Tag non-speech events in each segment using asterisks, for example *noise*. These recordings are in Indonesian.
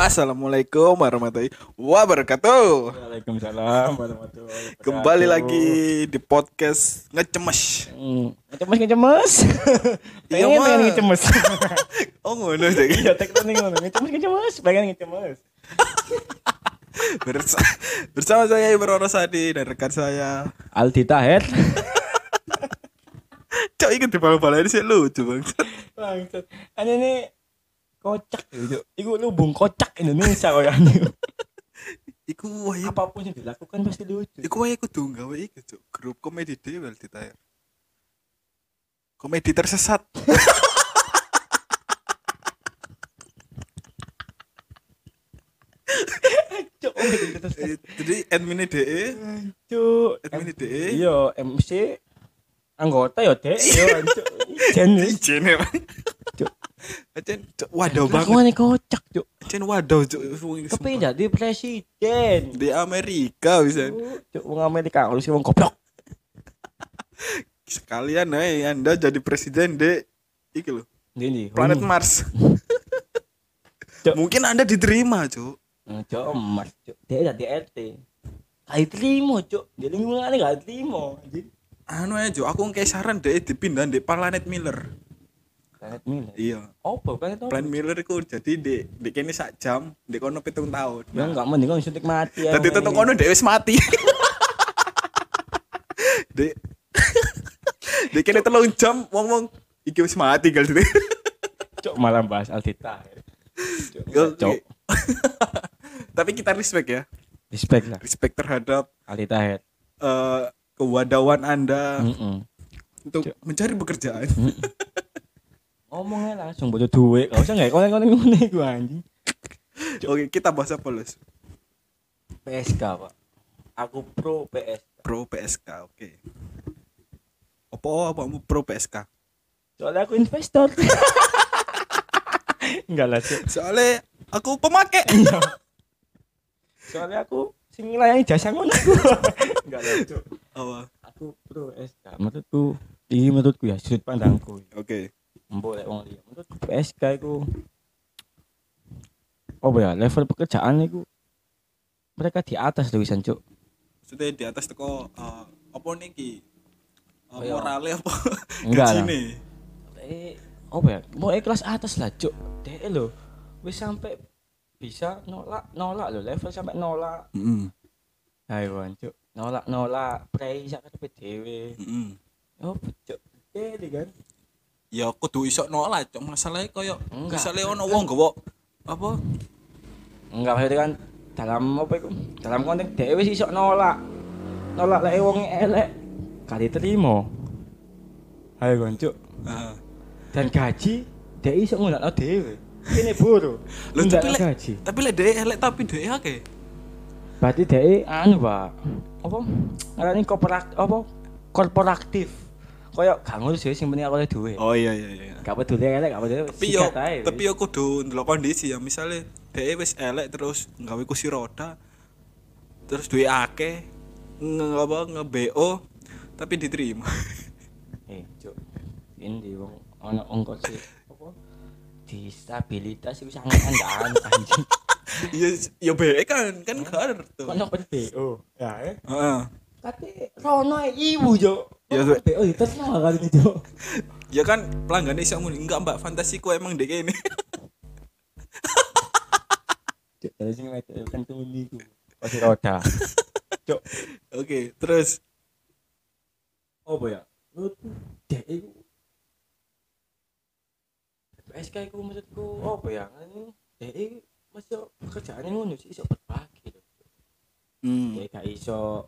Assalamualaikum warahmatullahi wabarakatuh. Waalaikumsalam warahmatullahi wabarakatuh. Kembali lagi di podcast ngecemes. Hmm, ngecemes ngecemes. *laughs* Iya, pengen Mas. pengen ngecemes. *laughs* Oh ngono jadi. Iya tektonik ngono. Ngecemes ngecemes, pengen ngecemes. *laughs* Bersa- bersama saya Ibro Rosadi dan rekan saya. Aldi Taher. Cok ikut di bal-balan sih lucu bang. Bangsat. Ini kocak gitu. Iku lubung kocak Indonesia koyo ane. *laughs* Iku wae. Apa pun yang dilakukan pasti lucu. Iku wae kudu gawe iku cok. Grup komedi dhewe ditayar. Komedi tersesat. *laughs* Cuk, Eh, Jadi admin DE, Cuk. admin DE. Iya, MC anggota ya, Dek. Yo, cuk. *laughs* Jen. Ijen Cuk. Cok, waduh banget. Kelakuannya kocak, Cuk. Ajen waduh cok. Tapi jadi presiden. di Amerika bisa. Cuk, wong Amerika harus wong goblok. Sekalian ae Anda jadi presiden de iki loh, Ini planet Mars. *laughs* Mungkin Anda diterima, Cuk. Cuk, emas, Cuk. Dia jadi RT. Gak terima, Cuk. Dia lingkungannya gak terima. anjing. Anu aja, Cuk, aku kayak saran deh dipindah di planet Miller. Planet Miller. Iya. Apa planet apa? Planet Miller itu jadi di di kene sak jam, di kono pitung tahun. Ya enggak mending kan suntik mati ya. Tadi tetep kono dhewe wis mati. *laughs* di di kene telung jam wong-wong iki wis mati gal sini. Cuk, malah bahas Altita. Cuk, Oke. Cuk. *laughs* Tapi kita respect ya. Respect lah. Respect terhadap Altita head. eh kewadawan Anda Heeh. untuk mencari pekerjaan. *laughs* Ngomongnya langsung butuh duit. Gak usah nggak konek-konek ngene iku anjing. Oke, kita bahas apa, Lus? PSK, Pak. Aku pro PS. Pro PSK, oke. Apa apa mau pro PSK? Soalnya aku investor. *laughs* Enggak lah, Cuk. Soalnya aku pemakai. Soalnya aku sing nglayani jasa ngono. *laughs* Enggak lah, Cuk. Apa? Aku pro SK. Menurutku, ini menurutku ya sudut pandangku. Oke. Mbok lek wong liya. Menurutku PSK iku Oh ya, level pekerjaan iku mereka di atas tulisan, Cuk. Maksudnya di atas teko eh, apa niki? Uh, Oh, morale apa? *laughs* Enggak lah. Eh, apa ya? Mau kelas atas lah, Cuk. Dek lho. Wis sampai bisa nolak nolak lho level sampai nolak Heeh. ayo Cuk nolak nolak prei sak karepe dhewe Heeh. oh Cuk Ya kudu iso nolak, Cok. Masalahnya koyo misalnya ono wong gowo apa? enggak maksudnya kan dalam apa iku? Dalam konteks dhewe wis iso nolak. Nolak lek wong elek gak diterima. Ayo Cuk. Heeh. dan gaji dek iso ngunakno dhewe. Kene buru. *laughs* Lho tapi lek gaji. tapi lek dhek elek tapi dhek akeh. berarti dek anu Pak apa? Ngarani korporat apa? Korporatif koyo gak ngurus ya sing penting aku duwe Oh iya iya iya. gak peduli elek gak peduli Tapi yo tapi yo kudu ndelok kondisi ya. Misalnya dhek wis elek terus nggawe kursi roda terus duwe akeh nge apa nge-BO tapi diterima. *laughs* eh cuk ini wong ono ongkos sih apa disabilitas itu sangat andaan anjing *laughs* Iya ya BE kan kan kartu. kono pen BO ya eh Heeh. kate rono ibu jo Ya, ya Cuk. BO diterima kali ini jo Ya kan pelanggan iso muni. Enggak Mbak fantasiku emang dek ini. dari sini wedok kan tuh niku kursi roda. *laughs* Cuk. Oke, terus? Apa ya? Menurutku dek iku. PSK iku maksudku apa ya? Ini. Iku masih pekerjaannya ngono sih iso berbagi hmm. Dek gak iso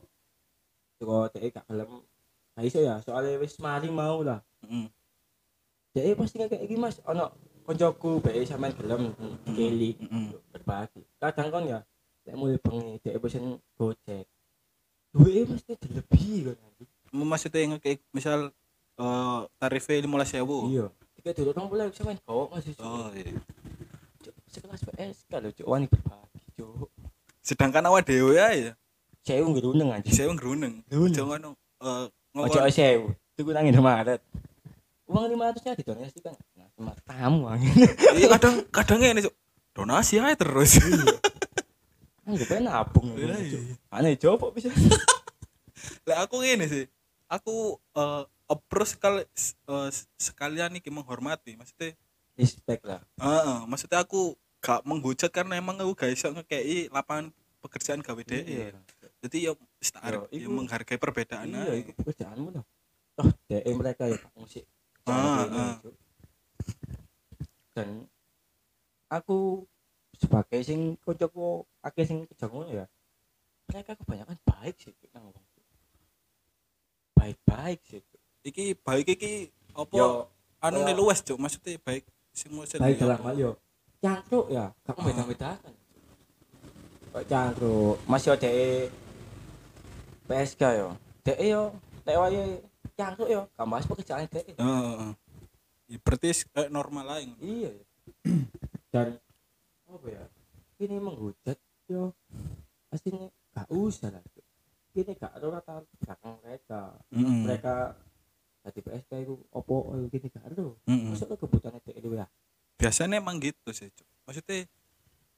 Teko dek gak gelem gak iso ya soalnya wis mari mau lah hmm. Dek pasti kayak iki Mas ono koncoku bae sampean gelem keli Mm-mm. berbagi kadang kan ya lek mulai bengi dek pesen gojek duwe mesti lebih kan maksudnya ngekek misal eh tarifnya lima belas ribu. iya tiga dulu orang boleh sampean bawa masih Oh iya. Cuk, sekelas PSK lho cuk wani berbagi cuk Sedangkan awak dewe ya, saya ngeruneng anjing saya ngeruneng. Ngeruneng. Jangan ngono. Ojo sewu tuku nang Indomaret uang lima ratusnya didonasikan nah, sama tamu anjing Iya kadang kadang ini donasi aja terus Anggap aja nabung. Iya, iya. Aneh coba bisa. *laughs* lah aku ngene sih aku eh approach sekali eh, sekalian nih menghormati maksudnya Respect lah. Heeh, maksudnya aku gak menghujat karena emang aku gak iso ngekei lapangan pekerjaan gawe. Iya. Jadi ya arep ya iku- menghargai perbedaan Iya, itu pekerjaanmu loh. Toh, DE mereka ya Pak musik. Ah, ah. Dan aku sebagai sing kocokku akeh sing kerja ngono ya. Mereka kebanyakan baik sih nang wong. Baik-baik sih. Iki baik iki apa Yo, anu kayak- ne luwes, Cuk. Maksudnya baik sing maksud baik dalam hal yo. Cangkruk ya, gak Ah. beda-bedakan. Kok cangkruk, masih ada PSK yo. DE yo, lek wae cangkruk yo, gak bahas pekerjaan DE. Heeh. Ya, berarti eh, normal ngono. iya *clears throat* dan apa ya ini menghujat yo aslinya gak usah lah ini gak ada rata belakang mereka Heeh. mereka tadi PSK itu opo oh, gini gak ada Heeh. maksudnya kebutuhan itu itu ya Biasanya emang gitu sih. Maksudnya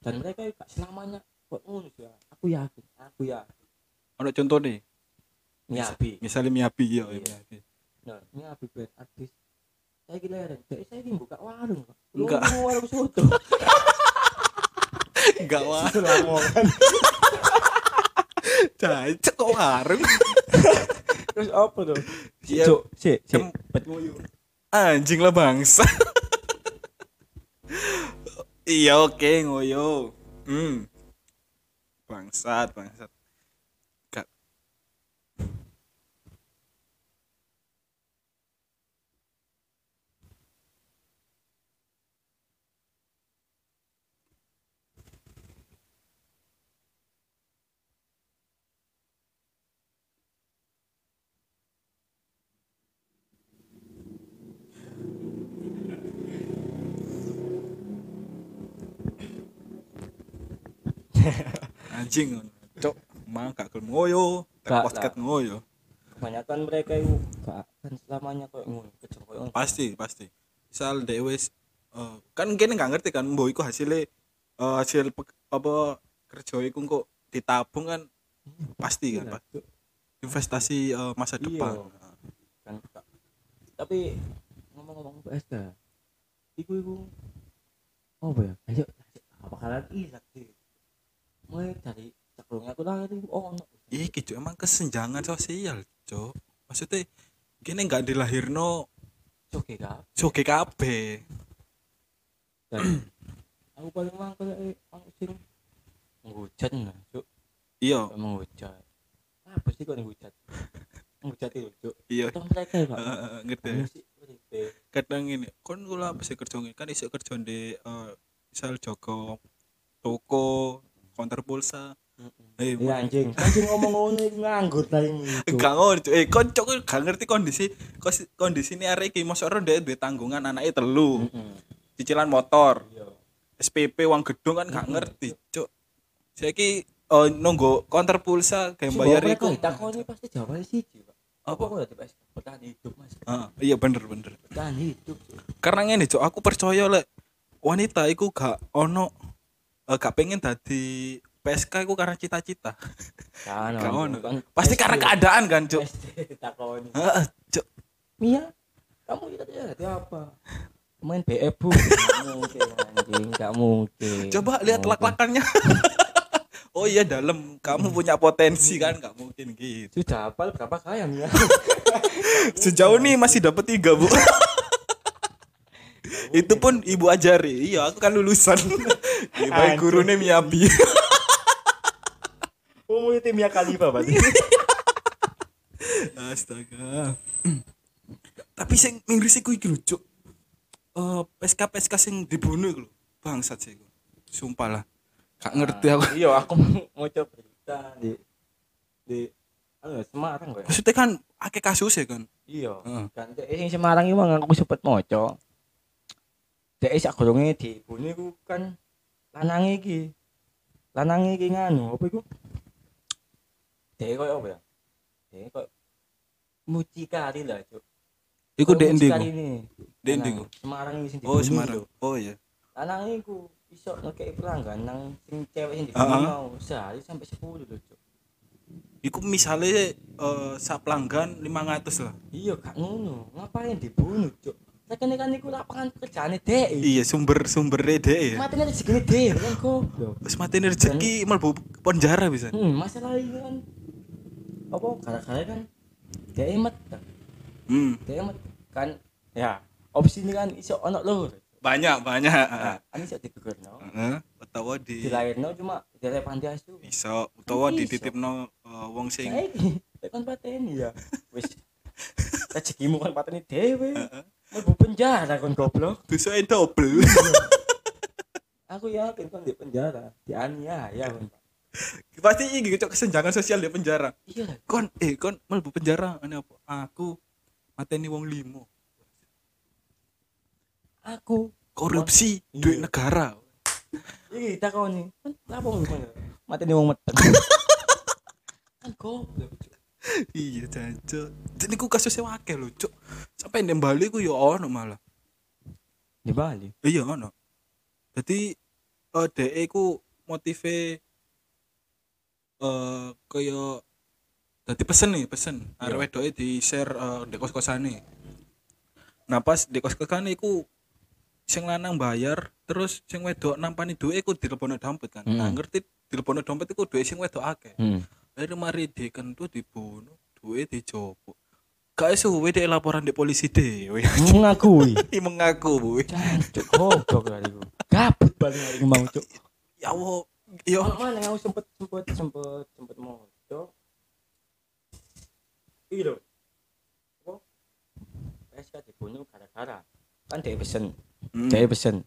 dan mereka gak selamanya kok sih, ya aku yakin aku yakin ono contoh nih, nyabi misalnya Miyabi ya, Iya. Nah brand artis saya gila ya saya saya ini buka warung Pak. Enggak. Warung *laughs* soto Enggak wah. itu lamongan *laughs* Cacek kok warung. *laughs* terus apa tuh si. Cuk, si si Anjing lah bangsa. iya oke ngoyo. Hmm. Bangsat, bangsat. *laughs* Anjing. Cok, mang gak gelem ngoyo. Gak Podcast ngoyo. kebanyakan mereka itu gak akan selamanya ngono kayak ngono Pasti, pasti. Misal dek wis eh, kan kene gak ngerti kan mbok iku hasilnya eh, hasil apa kerja iku kok ditabung kan pasti kan Iya. Cuk. investasi eh, masa Iya. depan. kan tapi ngomong-ngomong PSK iku iku apa ya ayo apa kalian iya sih mulai dari sebelumnya aku lahir itu oh no Iki Cuk, emang kesenjangan sosial, Cuk. Maksudnya kene gak dilahirno soge kabeh. dan *clears throat* aku paling kayak aku sing menghujat nah cuk Iya, menghujat apa sih kok menghujat menghujat itu cuk iya. Tong mereka ya ngerti. kadang ini kon kula apa sih kerja ngene? kan iso kerja di eh, misal Joko toko counter pulsa eh Iya anjing, anjing ngomong ngono iku nganggur ta ini. Cuk. gak ngono eh kon cok gak ngerti kondisi kondisi ini arek iki mosok ora ndek duwe tanggungan anaknya telu Heeh. cicilan motor Iya. SPP uang gedung kan gak ngerti cuk saiki eh nunggu counter pulsa kayak Si bayar iku mereka ditakoni pasti jawabannya siji, Pak. Apa? Apa kok dadi? Bertahan hidup, Mas. Ah, iya bener bener Bertahan hidup. Karena ngene cok aku percaya lek wanita iku gak ono eh, gak pengen dadi PSK iku karena cita-cita. Kan kan pasti karena keadaan kan. Heeh, cok Mia, kamu itu jadi apa? Main BF bu, Nggak *laughs* mungkin anjing, nggak mungkin. coba lihat lak-lakannya. *laughs* Oh iya dalam. Kamu punya potensi kan gak mungkin gitu. Sudah hafal berapa kaya Mia? *laughs* sejauh ini masih dapat tiga bu *laughs* itu pun ibu ajari iya aku kan lulusan *laughs* Iya, baik gurunya Miyabi *laughs* Umur tim Mia Khalifa berarti. astaga *clears throat* tapi sing Inggris iku iki lho cuk eh PSK PSK sing dibunuh iku lho bangsat sih iku sumpah lah gak ngerti aku Iya, aku mau coba berita di di anu ya, Semarang kok. ya? maksudnya kan akeh kasus ya kan Iya. Heeh. Kan sing Semarang iki mang aku sempet maca. Dek sak goronge dibunuh iku kan lanange iki. Lanange iki nganu, apa iku? Dek koyo apa ya? Dek koyo mucikari lah, Cuk. iku. Dek endi Lanang iku? Semarang iki sing oh Semarang oh iya Lanange iku iso ngekei pelanggan nang sing cewek sing Heeh. dibeli mau sehari sampai 10 lho cuk Iku misalnya eh sak pelanggan 500 lah. iya gak ngono ngapain dibunuh cuk Sakene kan iku lapangan pekerjaane dhek Iya sumber sumber dhek ya. mati rezekine dhek kan goblok Wis mati rezeki mlebu penjara bisa. hmm masalah ini kan apa gara-gara kan dhek emet Hmm. dhek emet kan ya opsi ini kan iso ono lho Banyak banyak. nah, kan iso digegerno Heeh. Utawa di dilairno cuma dari panti asuh bisa utawa Iso. dititipno eh, wong sing saiki *laughs* pateni ya wis *laughs* rezekimu kan pateni dhewe mlebu penjara kon goblok dosa double. *laughs* aku yakin kon di penjara dianiaya kon *laughs* Pasti iki cok kesenjangan sosial di penjara. iya Kon eh kon mlebu penjara ane apa? Aku mateni wong limo. aku Korupsi Iya. duit negara. iki takoni kan lapo ngono *laughs* mateni wong meteng kan goblok. Iya jancuk. Jadi ku kasusnya wakil lho, Cuk. Sampai ndek Bali ku yo ono malah. di Bali Iya ono. Jadi eh DE ku motive eh kaya dadi pesen nih, pesen. Arek Iya. wedoke di share eh, di kos-kosane. Nah pas di kos-kosane iku sing lanang bayar terus sing wedok nampani duwe iku dilebono dompet kan. Nah Hmm. ngerti dilebono dompet iku duwe sing wedok akeh. hmm Akhirnya mari dikentu dibunuh, duwe dicopot. Gak suwe dia laporan di polisi dhewe. *laughs* mengakui *laughs* mengaku, Bu. Jancuk goblok lah iku. Gabut balik hari mau cuk. Ya Allah, ya mana yang sempet sempet sempet sempet mau cuk. Iki lho. Apa? PSK dibunuh gara-gara kan dia pesen, Hmm. dia pesen.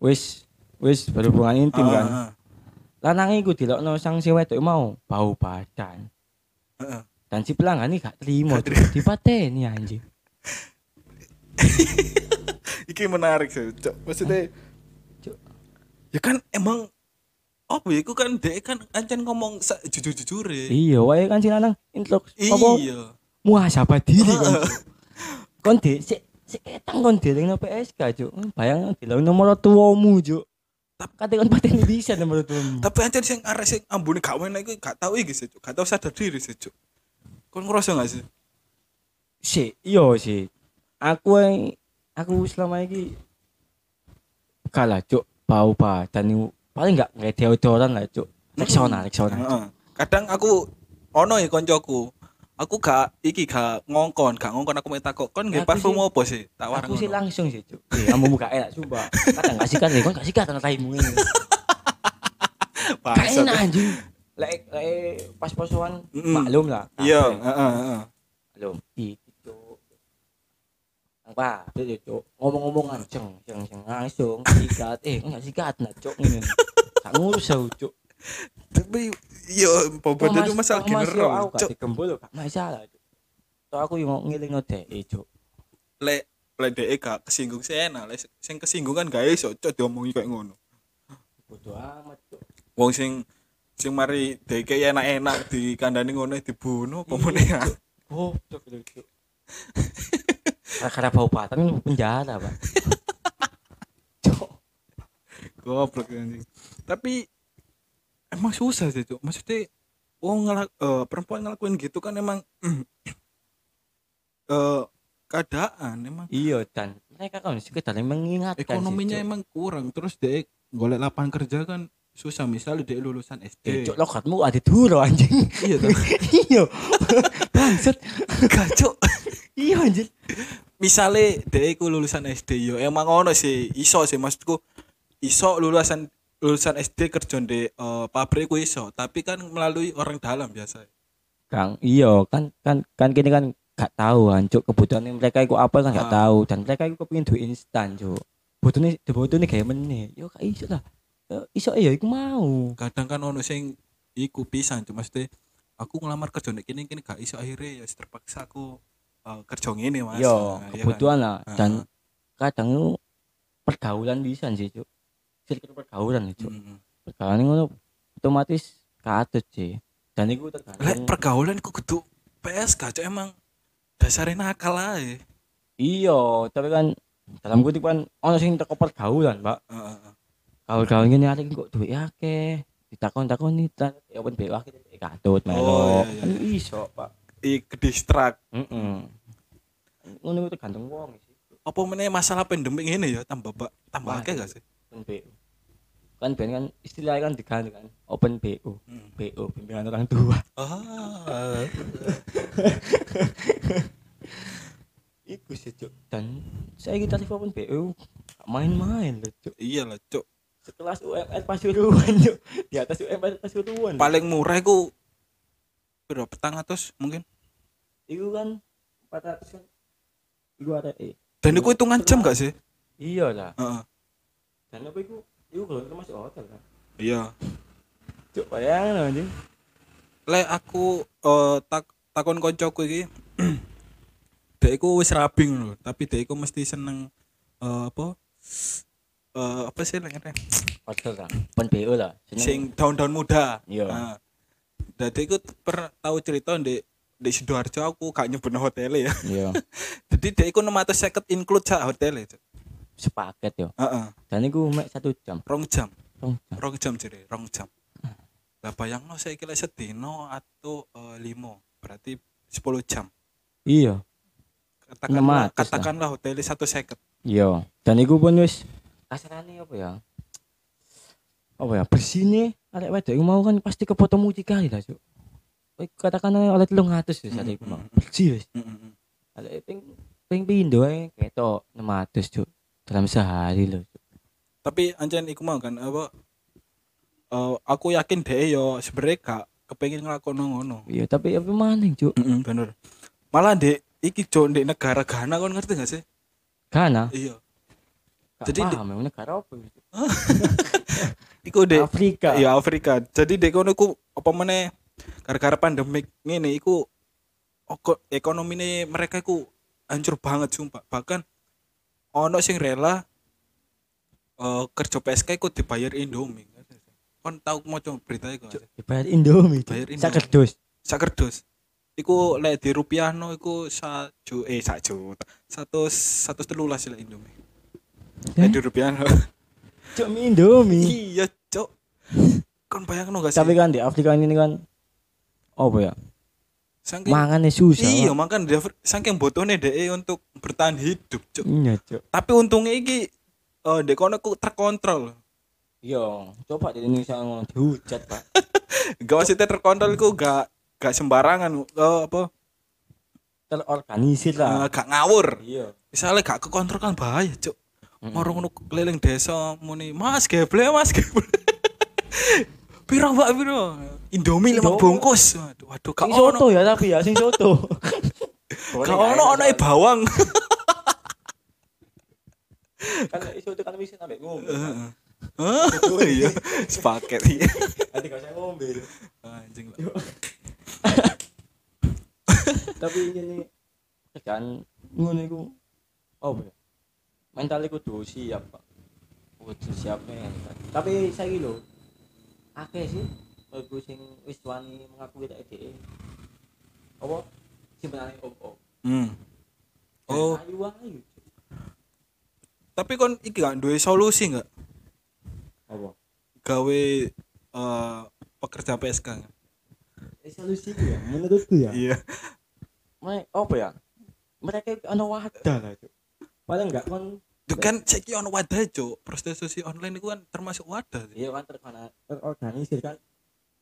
Wis wis berhubungan intim kan. Lanang iku dilokno sang si wedok mau bau badan. Dan si pelanggan ini gak terima, dipateni anjing. *laughs* Iki menarik sih, Cok. Maksudnya Cuk. ya kan emang apa ya iku kan dek kan ancen ngomong sa- jujur-jujure. Iya, wae kan si lanang introk apa Iya. muhasabah diri kan. Kon di si si ketang kon dilingno PSK cuk bayang dilong nomor tuamu cuk Tap- kate kon pateni bisa nomor tuamu Tapi ancen sing arek sing ambune gak enak iku gak tau iki sih, Cok. Gak tau sadar diri sih, Cok. Kon ngerasa gak sih? si iya sih aku yang aku selama ini kalah cuk bau badan paling enggak kayak deodoran lah cuk Rexona Heeh. Kadang aku ono ya koncoku. Aku gak iki gak ngongkon, gak ngongkon aku minta kok kon nggih parfum apa sih? Tak warang aku sih langsung sih cuk eh kamu gak enak coba kadang gak sikat nih kon gak sikat tanah taimu ini *laughs* Bangsat. enak anjing lek lek pas posoan Mm-mm. maklum lah Iya, heeh, heeh. Iki cuk. Apa? Itu cuk. Ngomong-ngomongan ceng ceng ceng langsung sikat. Eh, enggak sikat nah cuk ngene. Tak ngurus aku cuk. Tapi yo bobot itu Mas- masalah. Aku gak Cok, digembul gak masalah. So aku yang ngelingno dhek cuk. lek lek dhek gak kesinggung sih enak, lek sing kesinggung kan gak iso cok diomongi kayak ngono. Bodoh amat cuk. Wong sing sing mari dhek enak-enak di kandani ngono dibunuh ya. Oh, cuk lu cuk. Karena bau patan ini penjara, Pak. *laughs* Goblok anjing. Tapi emang susah sih, Cok. Maksudnya wong ngelak eh, perempuan ngelakuin gitu kan emang *clears throat* eh keadaan emang. Iya dan mereka kan sekedar mengingatkan sih, ekonominya Cuk. emang kurang. Terus dek golek lapangan kerja kan susah. Misalnya dek lulusan Eh, SD cuk lokatmu ada dulu anjing. iya tuh *laughs* iya. *laughs* Bangsat. Gacok iya anjir misalnya dek iku lulusan SD yo. Emang ono sih iso sih maksudku. Iso lulusan lulusan SD kerja di eh, pabrik ku iso tapi kan melalui orang dalam biasa. Kang iya kan kan kan kini kan gak tahu ancuk kebutuhan mereka itu apa kan gak Ah. tahu. Dan mereka itu kepingin duit instan cuk. Butuhnya butuhnya kayak meneh yo gak iso lah. Yo, iso ya iku mau. Kadang kan ono sing iku pisan cuma mesti aku ngelamar kerja nek kini kini gak iso akhirnya ya terpaksa aku eh, kerja ngene mas. Yo Nah, iya kan? kebutuhan lah. Ah, dan ah. kadang itu pergaulan bisa sih cuk circle pergaulan itu Mm, mm. pergaulan itu otomatis katut sih dan itu lek tergantung pergaulan ku kudu PSK cok emang dasarnya nakal aja iya tapi kan dalam kutip kan ono sing teko pergaulan pak Heeh, heeh. Kawan-kawan ngene arek kok duwe akeh. Ditakon-takon nih ya open BO akhirnya katut melo. Oh, iya, iya. Kan iso, Pak. i kedistrak Heeh. Ngono itu gantung wong sih. apa meneh masalah pandemi ini ya tambah ba- tambah akeh gak sih. Kan ben kan istilahnya kan diganti kan open BO. Hmm. BO bimbingan orang tua. ah *laughs* Iku sih, Cuk. Dan saya kita tarif open BO main-main loh, Cuk. iya lah cuk Sekelas UMR Pasuruan, Cuk. Di atas UMR Pasuruan. paling murah iku berapa petang atus mungkin Iku kan 400 kan. Ada eh. dan iku hitungan jam gak sih Iya lah. Heeh. Dan apa iku? Iku kalau termasuk hotel kan. iya Cuk, bayangin loh anjing. lek aku eh, tak takon koncoku iki *clears throat* dek iku wis rabi ngono tapi dek iku mesti seneng eh, apa eh, apa sih lek ngene? Hotel kan. Open BO lah. Sing daun-daun muda Iya. Nah, dadi iku per tahu cerita ndek di Sidoarjo aku gak nyebut hotel ya Iya. *laughs* jadi dek iku 650 include sak hotel ya Sepaket yo. heeh Dan iku mek satu jam. rong jam Rong jam. rong jam jere rong jam lah bayangno saiki lek sedino atau eh, limo berarti 10 jam Iya. katakanlah 600 lah. katakanlah hotel satu seket Iya. Dan iku pun wis kasarane apa ya? Apa ya? Bersine arek wedok iku mau kan pasti kepotong mucikali lah, Cuk. Wih, Katakan oleh 300 wis arek iku mau. Bersih wis. Arek ping ping pindho ae ketok 600, Cuk. Dalam sehari loh. Cuk. tapi anjen iku mau kan apa eh, aku yakin deh yo sebenarnya gak kepengen ngelakono ngono Iya, tapi apa maning, Cuk? Mm-mm, bener malah dek iki cok di negara Ghana kon ngerti gak sih Kana. iya Gak Jadi di- paham, emang negara apa? Cuk? *laughs* iku dek Afrika. iya Afrika jadi dek kono iku apa meneh gara-gara pandemik ngene iku oko- ekonomi mereka iku hancur banget sumpah bahkan ono sing rela eh, kerja PSK iku dibayar Indomie kon tahu mau coba berita iku sih? Dibayar Indomie. Cuk. Bayar Indomie. Sakerdus. sak kerdus iku lek di rupiahno iku satu eh juta satu satu telulas lah Indomie Eh? lek di rupiahno Cuk, mie Indomie. iya cok kon bayangno gak sih Tapi kan di Afrika ini kan apa ya? Saking Mangannya susah. iya Pak. makan dia saking butuhnya deh untuk bertahan hidup cok Iya, Cuk. tapi untungnya iki eh dek kono ku terkontrol Iya, coba di Indonesia ngono dihujat, Pak. *laughs* gak maksudnya terkontrol iku gak gak sembarangan eh, apa Terorganisir eh, lah. gak ngawur Iya. misalnya gak kekontrol kan bahaya cok Mm-mm. orang ngono keliling desa muni mas geble mas geble *laughs* piro mbak piro indomie lima Indomie. bungkus waduh waduh ono soto ya tapi ya sing soto. *laughs* gak ono ono e bawang *laughs* Kan nek soto kan bisa sampai ngombe. Heeh. Oh iya sepaket iya Nanti gak usah ngombe. anjing lah. Tapi ini kerjaan ngono iku apa ya? Mental iku kudu siap, Pak. Kudu siap mental. Tapi saiki lho akeh sih aku sing wis wani mengakui tak dhek. Apa? Simpenane op-op. hmm. oh Ayu ayu. tapi kon iki gak duwe solusi gak Apa? gawe eh, pekerja PSK Eh, solusi ya menurutku ya. iya Mereka apa ya? Mereka ana wadah lah, Cuk. Paling enggak kon itu kan saiki ono wadah cok prostitusi online itu kan termasuk wadah iya kan terkena terorganisir kan.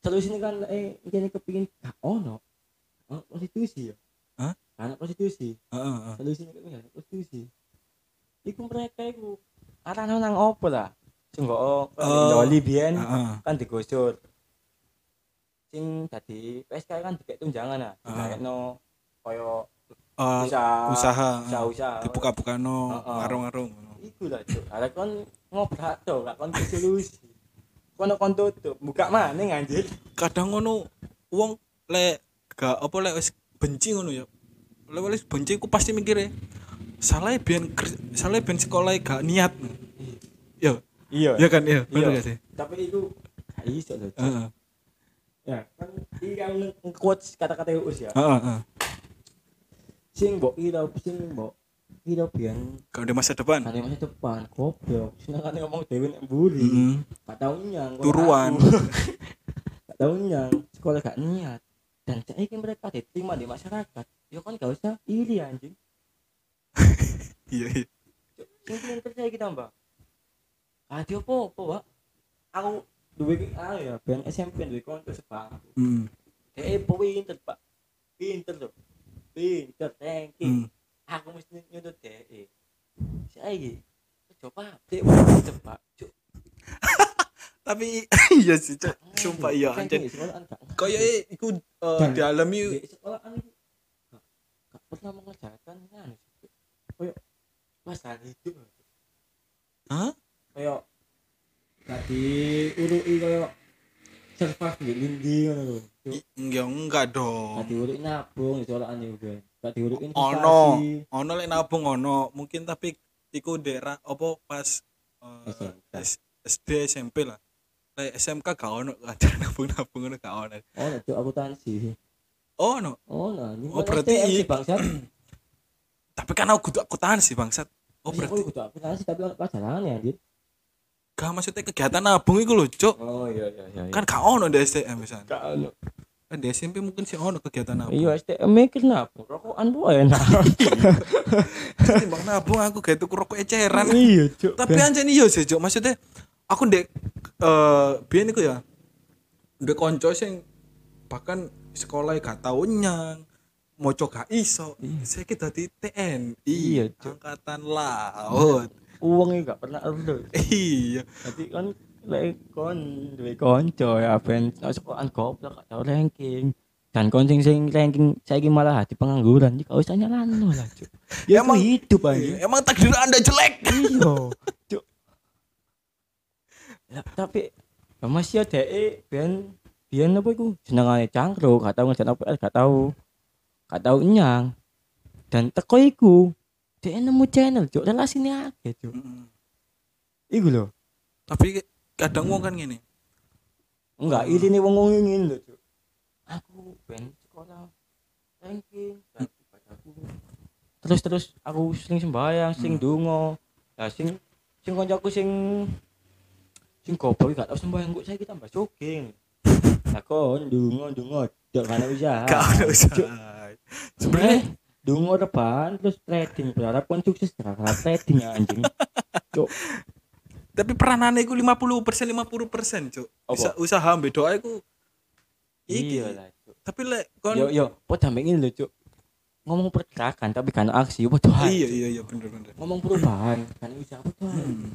Solusi ini kan eh ini kepingin ono. Oh, konstitusi ya. Hah? Anak konstitusi. Heeh, heeh. Solusi ini kan konstitusi. Iku mereka iku arane nang opo lah. Sing kok Oh. Joli biyen kan digusur. Sing dadi PSK kan dikek tunjangan ah. Ah. Dikekno koyo Eh, usaha usaha usaha-usaha. dibuka-buka no Heeh. warung-warung Iku lah, Cuk. Arek kon ngobrak to, gak kon solusi. Kono kon tutup, buka maning anjir. kadang ngono wong lek gak apa lek wis benci ngono ya lek wis benci ku pasti mikire salah biyen ker- salah biyen sekolah gak niat ya Iya. ya kan ya bener Iya. gak sih Tapi iku gak iso Cuk. heeh Ya, kan iki kan quotes kata-kata Uus ya. heeh heeh Sing mbok kira sing mbok kira biyen Gak ada masa depan. kan masa depan goblok senengane ngomong dhewe nek mburi Mm-mm. gak tau nyang Turuan. *laughs* gak tau nyang sekolah gak niat dan saiki mereka diterima di masyarakat ya kan gak usah iri anjing *laughs* Iya iya. sing pinter saya kita mbak adi apa apa pak aku duwe ki ah ya ben SMP duwe konco sebang Mm. eh pinter pak pinter tuh pinter ranking Mm. Aku mesti nyuntut DE saiki coba dek pinter pak Cuk, *laughs* Tapi *laughs* iya sih, Cok. Sumpah iya gak Kayak iku eh, Dan- dialami di sekolahan itu gak, pernah mengerjakan kan koyo masalah hidup Hah? koyo gak diurui koyo survive di lindi ngono lho Cuk. I- enggak enggak dong. gak diurui nabung sekolahan juga gak investasi ono ono lek nabung ono. Mungkin tapi iku daerah apa pas eh, SMK. S- SD SMP lah. Lek SMK gak ono ada *laughs* nabung nabung ono gak ono. Oh no cuk akuntansi oh no? Oh no ini Oh, kan berarti sih bangsat. *clears throat* Tapi kan aku kudu akuntansi bangsat. Oh Iya, berarti aku kudu akuntansi tapi ono pelajaran ya dit gak maksudnya kegiatan nabung iku lho cuk. Oh iya iya iya kan gak ono di STM misalnya. Gak ono kan di SMP mungkin sih ono kegiatan nabung. Iya STM mikir nabung rokokan bu enak *laughs* timbang nabung aku kayak tuku rokok eceran. Iya cuk. Tapi anjir iya sih cuk. Maksudnya aku ndek eh biyen iku ya ndek konco sing bahkan sekolah gak tau nyang moco gak iso saya kita di TNI Iya, Cuk. angkatan laut. Uangnya gak pernah ada iya. Jadi kan lek kon duwe konco ya ben sekolahan goblok gak tau ranking. Dan kon sing sing ranking saiki malah di pengangguran iki gak usah nyalano lah cuk. Ya Emang- hidup aja emang takdir anda jelek. Iya cuk. Ya, tapi ya masih ada eh ben biyen apa iku? Senengane cangkruk gak tau ngerjain apa gak tau gak tau nyang. Dan teko iku dia nemu channel cuk. Relasine akeh cuk. Iku lho. Tapi kadang wong kan gini enggak ini nih wong wong ingin lho cuk. Aku ben sekolah. Ranking terus terus aku sering sembahyang sing donga. Lah sing sing koncoku sing sing goblok gak tau sembahyang kok saya kita mbak jogging. Lah kon donga donga dak kana usaha. Gak ada usaha. Sebenarnya Eh, donga rebahan terus trading. Berharap kon sukses gara-gara trading anjing. *laughs* Cuk tapi peranannya itu 50 persen 50 persen cuk. Apa? Usa, usaha ambil doa itu iya lah tapi lek kon yo yo padha mbek ngene lho cuk. Ngomong pergerakan tapi kan aksi padha ae. iya iya iya bener bener. Ngomong perubahan kan usaha padha hmm.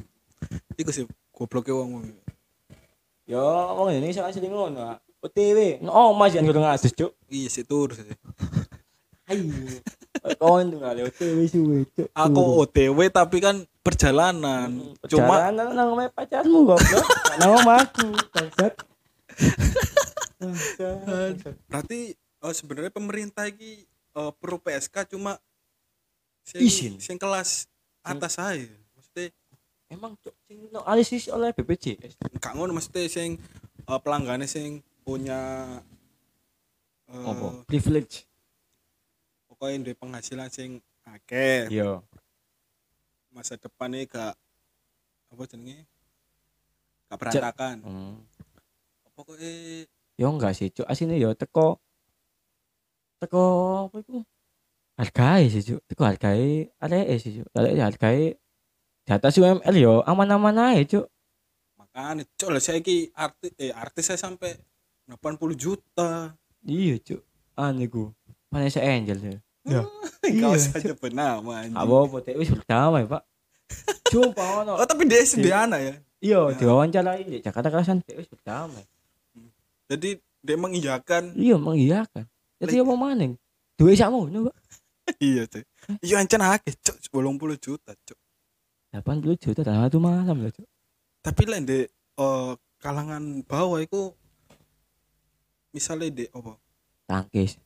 iku sih gobloknya wong wong yo wong Indonesia asli ngono ah. OTW no oh mas jangan kurang asus cuk. Iya sih turun sih. Ayo. Kawan tuh OTW suwe cuk. Aku OTW tapi kan perjalanan. Cuma cuma nang namanya pacarmu goblok. *laughs* Nama aku bangsat. Berarti oh, sebenarnya pemerintah ini eh, perlu PSK cuma sing, Izin. sing kelas atas aja maksudnya emang cuk sing no analisis oleh BPJS gak ngono maksudnya sing eh, pelanggannya sing punya apa? Privilege. pokoknya duwe penghasilan sing akeh. Iya masa depannya gak apa jenenge? Gak berantakan. Hmm. pokoknya yo enggak sih cuk. Asine yo teko teko apa iku? Hargae sih cuk. Teko hargae areke sih cuk. Areke hargae di atas UMR yo aman-aman ae cuk. Makanya cok lah saya ki artis eh artis saya sampai 80 juta. Iya cuk. Anu ku Vanessa Angel ya ya. *laughs* Gak Iya, usah Cuk. nyebut nama anjing. apa apa teh wis berdamai pak. Sumpah *laughs* ono. Oh tapi dia sediana ya. iya diwawancarai di Jakarta Kerasan teh wis berdamai Jadi dia mengiyakan. Iya mengiyakan. Jadi apa maning duwe sakmu pak. *laughs* Iya tuh. Iya ancen akeh cok 80 juta cok. 80 juta dalam satu malam loh cuk. Tapi lah di eh, kalangan bawah itu misalnya di apa? tangkis